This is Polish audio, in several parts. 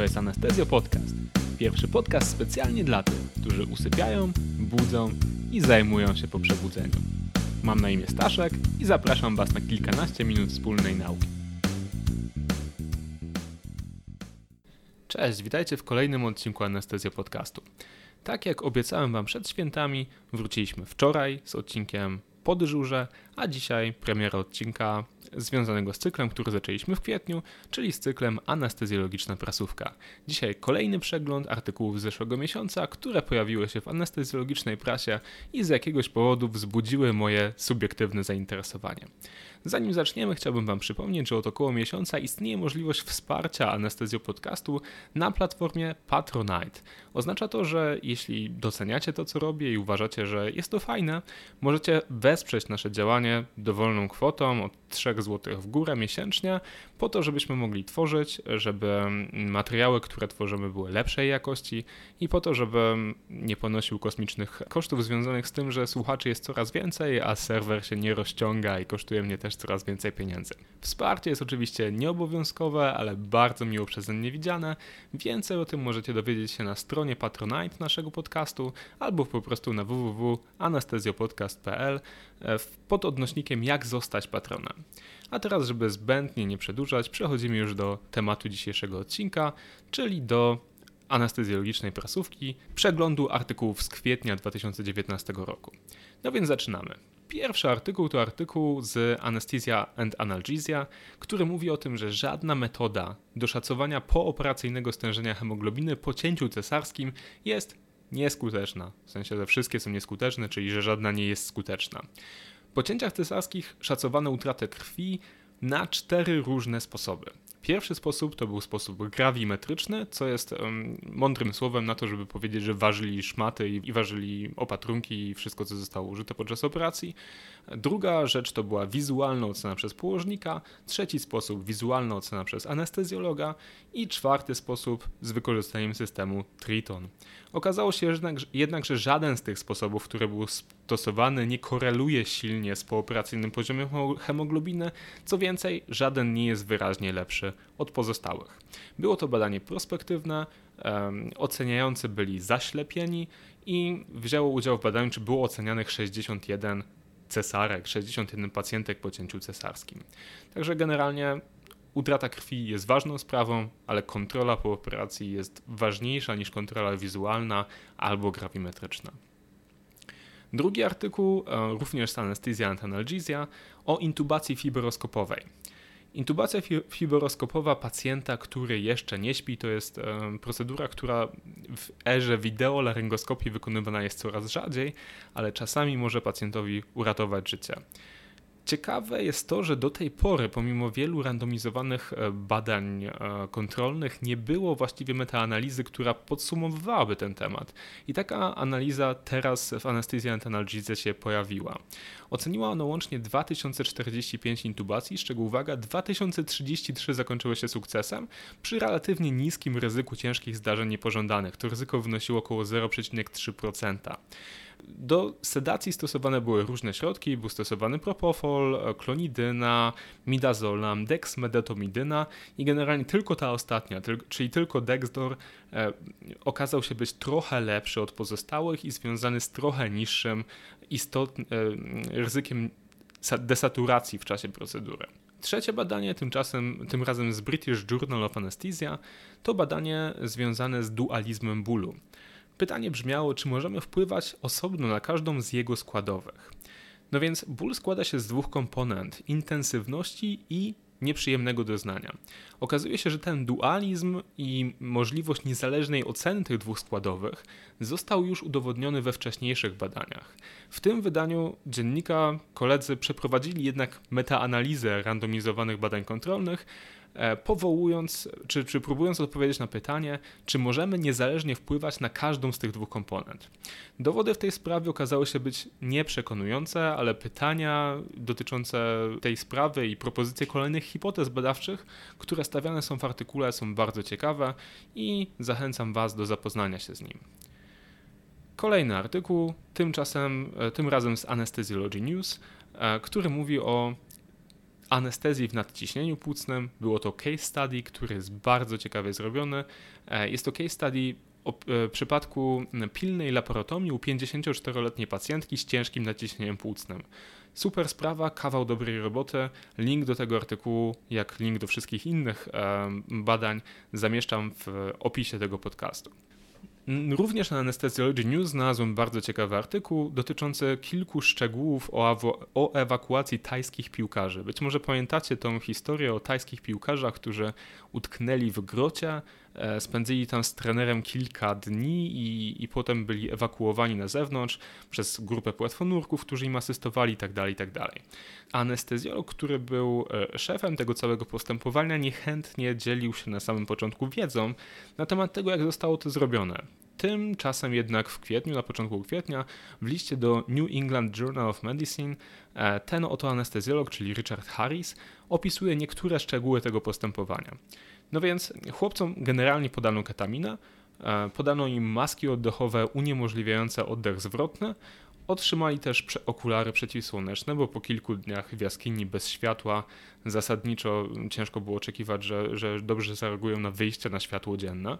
To jest Anestezjo Podcast. Pierwszy podcast specjalnie dla tych, którzy usypiają, budzą i zajmują się po przebudzeniu. Mam na imię Staszek i zapraszam Was na kilkanaście minut wspólnej nauki. Cześć, witajcie w kolejnym odcinku Anestezjo Podcastu. Tak jak obiecałem Wam przed świętami, wróciliśmy wczoraj z odcinkiem po dyżurze, a dzisiaj premiera odcinka związanego z cyklem, który zaczęliśmy w kwietniu, czyli z cyklem anestezjologiczna prasówka. Dzisiaj kolejny przegląd artykułów z zeszłego miesiąca, które pojawiły się w anestezjologicznej prasie i z jakiegoś powodu wzbudziły moje subiektywne zainteresowanie. Zanim zaczniemy, chciałbym Wam przypomnieć, że od około miesiąca istnieje możliwość wsparcia anestezjo podcastu na platformie Patronite. Oznacza to, że jeśli doceniacie to, co robię i uważacie, że jest to fajne, możecie wesprzeć nasze działanie dowolną kwotą od 3 zł w górę miesięcznie, po to, żebyśmy mogli tworzyć, żeby materiały, które tworzymy, były lepszej jakości i po to, żeby nie ponosił kosmicznych kosztów związanych z tym, że słuchaczy jest coraz więcej, a serwer się nie rozciąga i kosztuje mnie też coraz więcej pieniędzy. Wsparcie jest oczywiście nieobowiązkowe, ale bardzo miło przeze mnie widziane. Więcej o tym możecie dowiedzieć się na stronie Patronite naszego podcastu albo po prostu na www.anestezjopodcast.pl e, pod odnośnikiem jak zostać patronem. A teraz, żeby zbędnie nie przedłużać, przechodzimy już do tematu dzisiejszego odcinka, czyli do anestezjologicznej prasówki, przeglądu artykułów z kwietnia 2019 roku. No więc zaczynamy. Pierwszy artykuł to artykuł z Anesthesia and Analgesia, który mówi o tym, że żadna metoda do szacowania pooperacyjnego stężenia hemoglobiny po cięciu cesarskim jest nieskuteczna. W sensie, że wszystkie są nieskuteczne, czyli że żadna nie jest skuteczna. Po cięciach cesarskich szacowano utratę krwi na cztery różne sposoby. Pierwszy sposób to był sposób grawimetryczny, co jest mądrym słowem na to, żeby powiedzieć, że ważyli szmaty i, ważyli opatrunki i wszystko, co zostało użyte podczas operacji. Druga rzecz to była wizualna ocena przez położnika, trzeci sposób wizualna ocena przez anestezjologa i czwarty sposób z wykorzystaniem systemu Triton. Okazało się jednak, jednak, że żaden z tych sposobów, które były stosowane, nie koreluje silnie z pooperacyjnym poziomem hemoglobiny, co więcej, żaden nie jest wyraźnie lepszy od pozostałych. Było to badanie prospektywne, oceniający byli zaślepieni i wzięło udział w badaniu, czy było ocenianych 61 cesarek, 61 pacjentek po cięciu cesarskim. Także generalnie utrata krwi jest ważną sprawą, ale kontrola po operacji jest ważniejsza niż kontrola wizualna albo grawimetryczna. Drugi artykuł, e, również z Anesthesia and Analgesia, o intubacji fibroskopowej. Intubacja fibroskopowa pacjenta, który jeszcze nie śpi, to jest procedura, która w erze wideolaryngoskopii wykonywana jest coraz rzadziej, ale czasami może pacjentowi uratować życie. Ciekawe jest to, że do tej pory, pomimo wielu randomizowanych e, badań e, kontrolnych, nie było właściwie metaanalizy, która podsumowywałaby ten temat. I taka analiza teraz w Anesthesia and Analgesia się pojawiła. Oceniła ona łącznie 2045 intubacji, z czego uwaga, 2033 zakończyły się sukcesem przy relatywnie niskim ryzyku ciężkich zdarzeń niepożądanych. To ryzyko wynosiło około 0,3%. Do sedacji stosowane były różne środki, był stosowany propofol, klonidyna, midazolam, dexmedetomydyna i generalnie tylko ta ostatnia, czyli tylko Dexdor e, okazał się być trochę lepszy od pozostałych i związany z trochę niższym e, ryzykiem desaturacji w czasie procedury. Trzecie badanie, tymczasem, tym razem z British Journal of Anesthesia, to badanie związane z dualizmem bólu. Pytanie brzmiało, czy możemy wpływać osobno na każdą z jego składowych. No więc ból składa się z dwóch komponent: intensywności i nieprzyjemnego doznania. Okazuje się, że ten dualizm i możliwość niezależnej oceny tych dwóch składowych został już udowodniony we wcześniejszych badaniach. W tym wydaniu dziennika koledzy przeprowadzili jednak metaanalizę randomizowanych badań kontrolnych, powołując, czy, czy próbując odpowiedzieć na pytanie, czy możemy niezależnie wpływać na każdą z tych dwóch komponent. Dowody w tej sprawie okazały się być nieprzekonujące, ale pytania dotyczące tej sprawy i propozycje kolejnych hipotez badawczych, które stawiane są w artykule, są bardzo ciekawe i zachęcam Was do zapoznania się z nim. Kolejny artykuł, tymczasem, e, tym razem z Anesthesiology News, e, który mówi o anestezji w nadciśnieniu płucnym. Było to case study, który jest bardzo ciekawie zrobiony. E, jest to case study o e, przypadku pilnej laparotomii u 54-letniej pacjentki z ciężkim nadciśnieniem płucnym. Super sprawa, kawał dobrej roboty. Link do tego artykułu, jak link do wszystkich innych badań, zamieszczam w opisie tego podcastu. Również na Anesthesiology News znalazłem bardzo ciekawy artykuł dotyczący kilku szczegółów o, o, ewakuacji tajskich piłkarzy. Być może pamiętacie tą historię o tajskich piłkarzach, którzy utknęli w grocie, spędzili tam z trenerem kilka dni i, i potem byli ewakuowani na zewnątrz przez grupę płetwonurków, którzy im asystowali itd. Tak itd. Tak Anestezjolog, który był e, szefem tego całego postępowania, niechętnie dzielił się na samym początku wiedzą na temat tego, jak zostało to zrobione. Tymczasem jednak w kwietniu, na początku kwietnia, w liście do New England Journal of Medicine e, ten oto anestezjolog, czyli Richard Harris, opisuje niektóre szczegóły tego postępowania. No więc chłopcom generalnie podano ketaminę, e, podano im maski oddechowe uniemożliwiające oddech zwrotny, Otrzymali też okulary przeciwsłoneczne, bo po kilku dniach w jaskini bez światła zasadniczo ciężko było oczekiwać, że, że dobrze zareagują na wyjście na światło dzienne.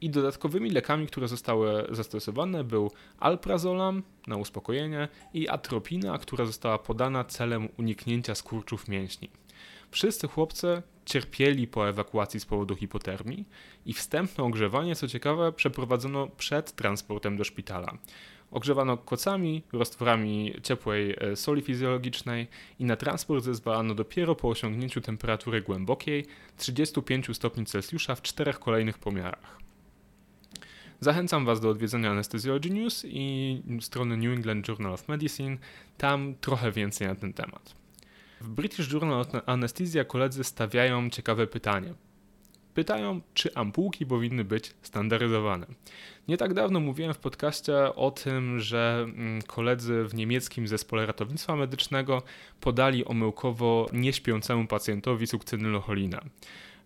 I dodatkowymi lekami, które zostały zastosowane był alprazolam na uspokojenie i atropina, która została podana celem uniknięcia skurczów mięśni. Wszyscy chłopcy cierpieli po ewakuacji z powodu hipotermii i wstępne ogrzewanie, co ciekawe, przeprowadzono przed transportem do szpitala. Ogrzewano kocami, roztworami ciepłej e, soli fizjologicznej i na transport zezwalano dopiero po osiągnięciu temperatury głębokiej 35 stopni Celsjusza w czterech kolejnych pomiarach. Zachęcam Was do odwiedzenia Anesthesiology News i strony New England Journal of Medicine. Tam trochę więcej na ten temat. W British Journal Anesthesia koledzy stawiają ciekawe pytanie. Pytają, czy ampułki powinny być standaryzowane. Nie tak dawno mówiłem w podcaście o tym, że mm, koledzy w niemieckim zespole ratownictwa medycznego podali omyłkowo nieśpiącemu pacjentowi sukcynylocholinę.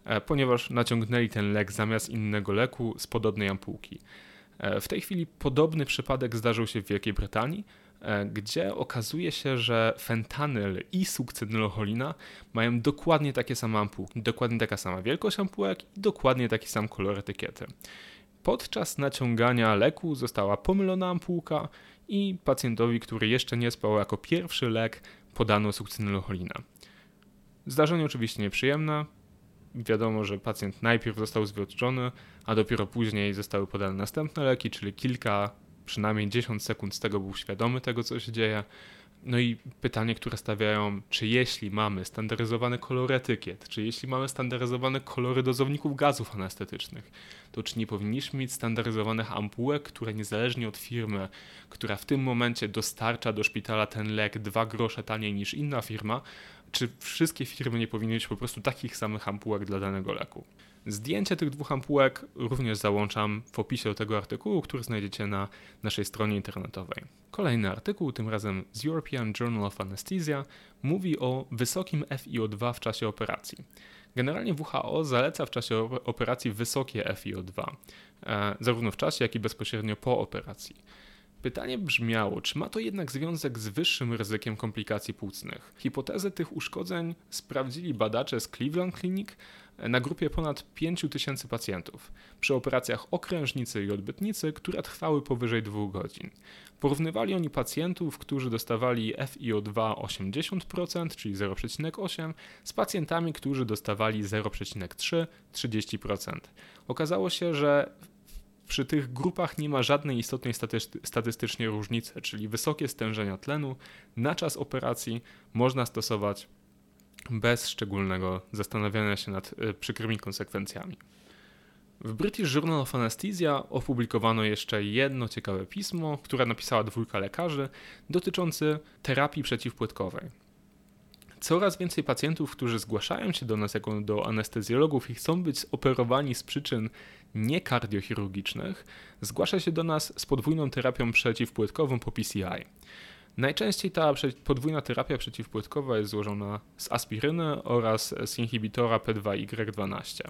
E, ponieważ naciągnęli ten lek zamiast innego leku z podobnej ampułki. E, w tej chwili podobny przypadek zdarzył się w Wielkiej Brytanii, gdzie okazuje się, że fentanyl i sukcynylocholina mają dokładnie takie same ampułki, dokładnie taka sama wielkość ampułek i dokładnie taki sam kolor etykiety. Podczas naciągania leku została pomylona ampułka i pacjentowi, który jeszcze nie spał jako pierwszy lek, podano sukcynylocholinę. Zdarzenie oczywiście nieprzyjemne, wiadomo, że pacjent najpierw został zwiotczony, a dopiero później zostały podane następne leki, czyli kilka, przynajmniej 10 sekund z tego był świadomy tego, co się dzieje. No i pytanie, które stawiają, czy jeśli mamy standaryzowane kolory etykiet, czy jeśli mamy standaryzowane kolory dozowników gazów anestetycznych, to czy nie powinniśmy mieć standaryzowanych ampułek, które niezależnie od firmy, która w tym momencie dostarcza do szpitala ten lek dwa grosze taniej niż inna firma, czy wszystkie firmy nie powinny mieć po prostu takich samych ampułek dla danego leku. Zdjęcie tych dwóch ampułek również załączam w opisie do tego artykułu, który znajdziecie na naszej stronie internetowej. Kolejny artykuł, tym razem z European Journal of Anesthesia, mówi o wysokim FiO2 w czasie operacji. Generalnie WHO zaleca w czasie operacji wysokie FiO2, e, zarówno w czasie, jak i bezpośrednio po operacji. Pytanie brzmiało, czy ma to jednak związek z wyższym ryzykiem komplikacji płucnych. Hipotezę tych uszkodzeń sprawdzili badacze z Cleveland Clinic na grupie ponad 5000 pacjentów przy operacjach okrężnicy i odbytnicy, które trwały powyżej 2 godzin. Porównywali oni pacjentów, którzy dostawali FiO2 80%, czyli 0,8, z pacjentami, którzy dostawali 0,3 30%. Okazało się, że przy tych grupach nie ma żadnej istotnej statystycznie różnicy, czyli wysokie stężenia tlenu na czas operacji można stosować bez szczególnego zastanawiania się nad y, przykrymi konsekwencjami. W British Journal of Anesthesia opublikowano jeszcze jedno ciekawe pismo, które napisała dwójka lekarzy dotyczące terapii przeciwpłytkowej. Coraz więcej pacjentów, którzy zgłaszają się do nas jako do anestezjologów i chcą być operowani z przyczyn niekardiochirurgicznych, zgłasza się do nas z podwójną terapią przeciwpłytkową po PCI. Najczęściej ta podwójna terapia przeciwpłytkowa jest złożona z aspiryny oraz z inhibitora P2Y12.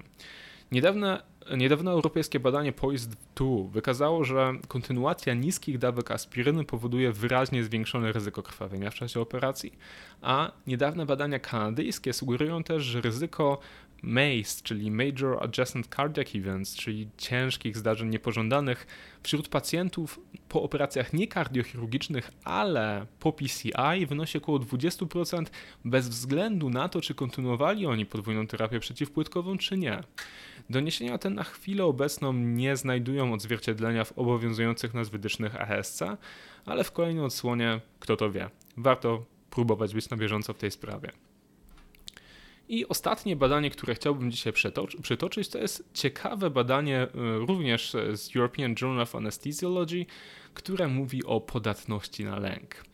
Niedawne Niedawno europejskie badanie POISD-2 wykazało, że kontynuacja niskich dawek aspiryny powoduje wyraźnie zwiększone ryzyko krwawienia w czasie operacji, a niedawne badania kanadyjskie sugerują też, że ryzyko MACE, czyli Major Adjacent Cardiac Events, czyli ciężkich zdarzeń niepożądanych wśród pacjentów po operacjach niekardiochirurgicznych, ale po PCI wynosi około 20% bez względu na to, czy kontynuowali oni podwójną terapię przeciwpłytkową, czy nie. Doniesienia te na chwilę obecną nie znajdują odzwierciedlenia w obowiązujących nas wytycznych ASC, ale w kolejnej odsłonie, kto to wie, warto próbować być na bieżąco w tej sprawie. I ostatnie badanie, które chciałbym dzisiaj przytoczyć, to jest ciekawe badanie y, również z European Journal of Anesthesiology, które mówi o podatności na lęk.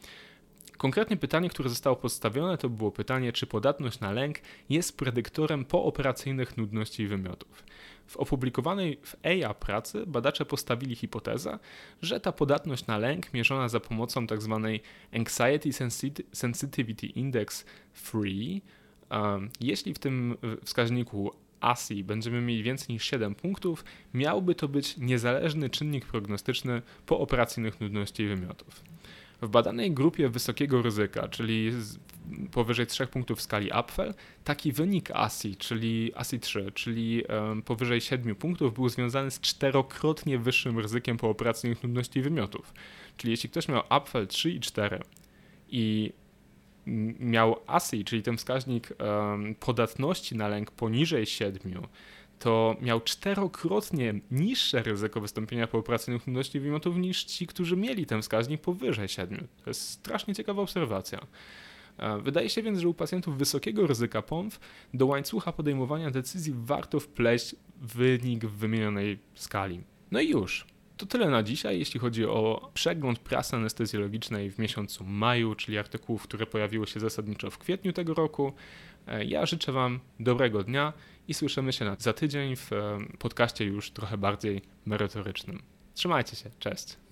Konkretnie pytanie, które zostało postawione, to było pytanie, czy podatność na lęk jest predyktorem pooperacyjnych nudności i wymiotów. W opublikowanej w EIA pracy badacze postawili hipotezę, że ta podatność na lęk mierzona za pomocą tzw. Tak Anxiety Sensitivity Index Free jeśli w tym wskaźniku ASI będziemy mieli więcej niż 7 punktów, miałby to być niezależny czynnik prognostyczny po operacyjnych nudności i wymiotów. W badanej grupie wysokiego ryzyka, czyli powyżej 3 punktów w skali Apfel, taki wynik ASI, czyli ASI 3, czyli powyżej 7 punktów, był związany z czterokrotnie wyższym ryzykiem po operacyjnych nudności i wymiotów. Czyli jeśli ktoś miał Apfel 3 i 4 i miał ASI, czyli ten wskaźnik podatności na lęk poniżej 7, to miał czterokrotnie niższe ryzyko wystąpienia pooperacyjnych nudności wymiotów niż ci, którzy mieli ten wskaźnik powyżej 7. To jest strasznie ciekawa obserwacja. E, wydaje się więc, że u pacjentów wysokiego ryzyka POMF do łańcucha podejmowania decyzji warto wpleść wynik w wymienionej skali. No i już. To tyle na dzisiaj, jeśli chodzi o przegląd prasy anestezjologicznej w miesiącu maju, czyli artykułów, które pojawiły się zasadniczo w kwietniu tego roku. E, ja życzę Wam dobrego dnia i słyszymy się za tydzień w e, podcaście już trochę bardziej merytorycznym. Trzymajcie się, cześć.